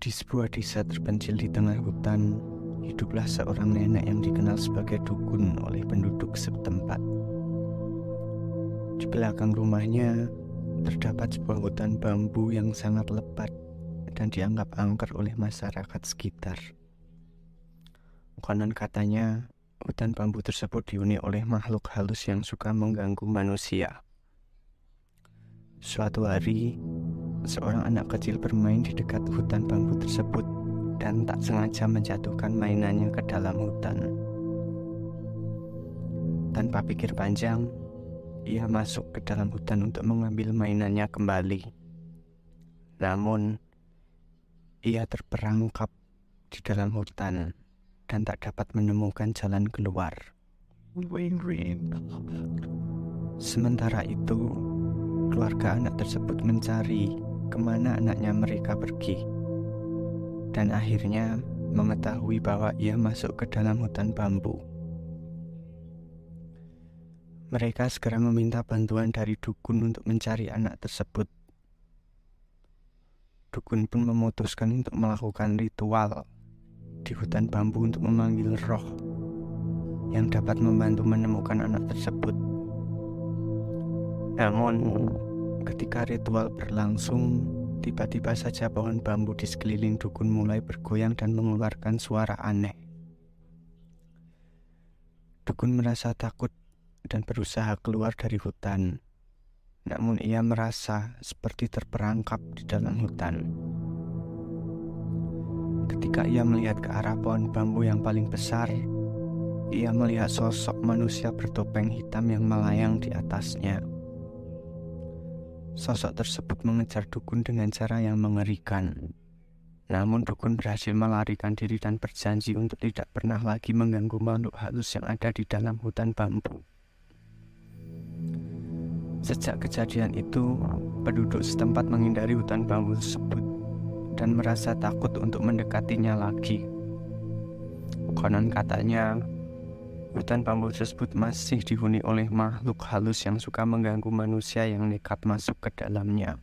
Di sebuah desa terpencil di tengah hutan, hiduplah seorang nenek yang dikenal sebagai dukun oleh penduduk setempat. Di belakang rumahnya terdapat sebuah hutan bambu yang sangat lebat dan dianggap angker oleh masyarakat sekitar. Konon katanya, hutan bambu tersebut dihuni oleh makhluk halus yang suka mengganggu manusia. Suatu hari, seorang anak kecil bermain di dekat hutan bambu tersebut dan tak sengaja menjatuhkan mainannya ke dalam hutan. Tanpa pikir panjang, ia masuk ke dalam hutan untuk mengambil mainannya kembali. Namun, ia terperangkap di dalam hutan dan tak dapat menemukan jalan keluar. Sementara itu, keluarga anak tersebut mencari ke mana anaknya mereka pergi. Dan akhirnya mengetahui bahwa ia masuk ke dalam hutan bambu. Mereka segera meminta bantuan dari dukun untuk mencari anak tersebut. Dukun pun memutuskan untuk melakukan ritual di hutan bambu untuk memanggil roh yang dapat membantu menemukan anak tersebut. Namun, Ketika ritual berlangsung, tiba-tiba saja pohon bambu di sekeliling dukun mulai bergoyang dan mengeluarkan suara aneh. Dukun merasa takut dan berusaha keluar dari hutan. Namun ia merasa seperti terperangkap di dalam hutan. Ketika ia melihat ke arah pohon bambu yang paling besar, ia melihat sosok manusia bertopeng hitam yang melayang di atasnya. Sosok tersebut mengejar dukun dengan cara yang mengerikan. Namun dukun berhasil melarikan diri dan berjanji untuk tidak pernah lagi mengganggu makhluk halus yang ada di dalam hutan bambu. Sejak kejadian itu, penduduk setempat menghindari hutan bambu tersebut dan merasa takut untuk mendekatinya lagi. Konon katanya, Hutan bambu tersebut masih dihuni oleh makhluk halus yang suka mengganggu manusia yang nekat masuk ke dalamnya.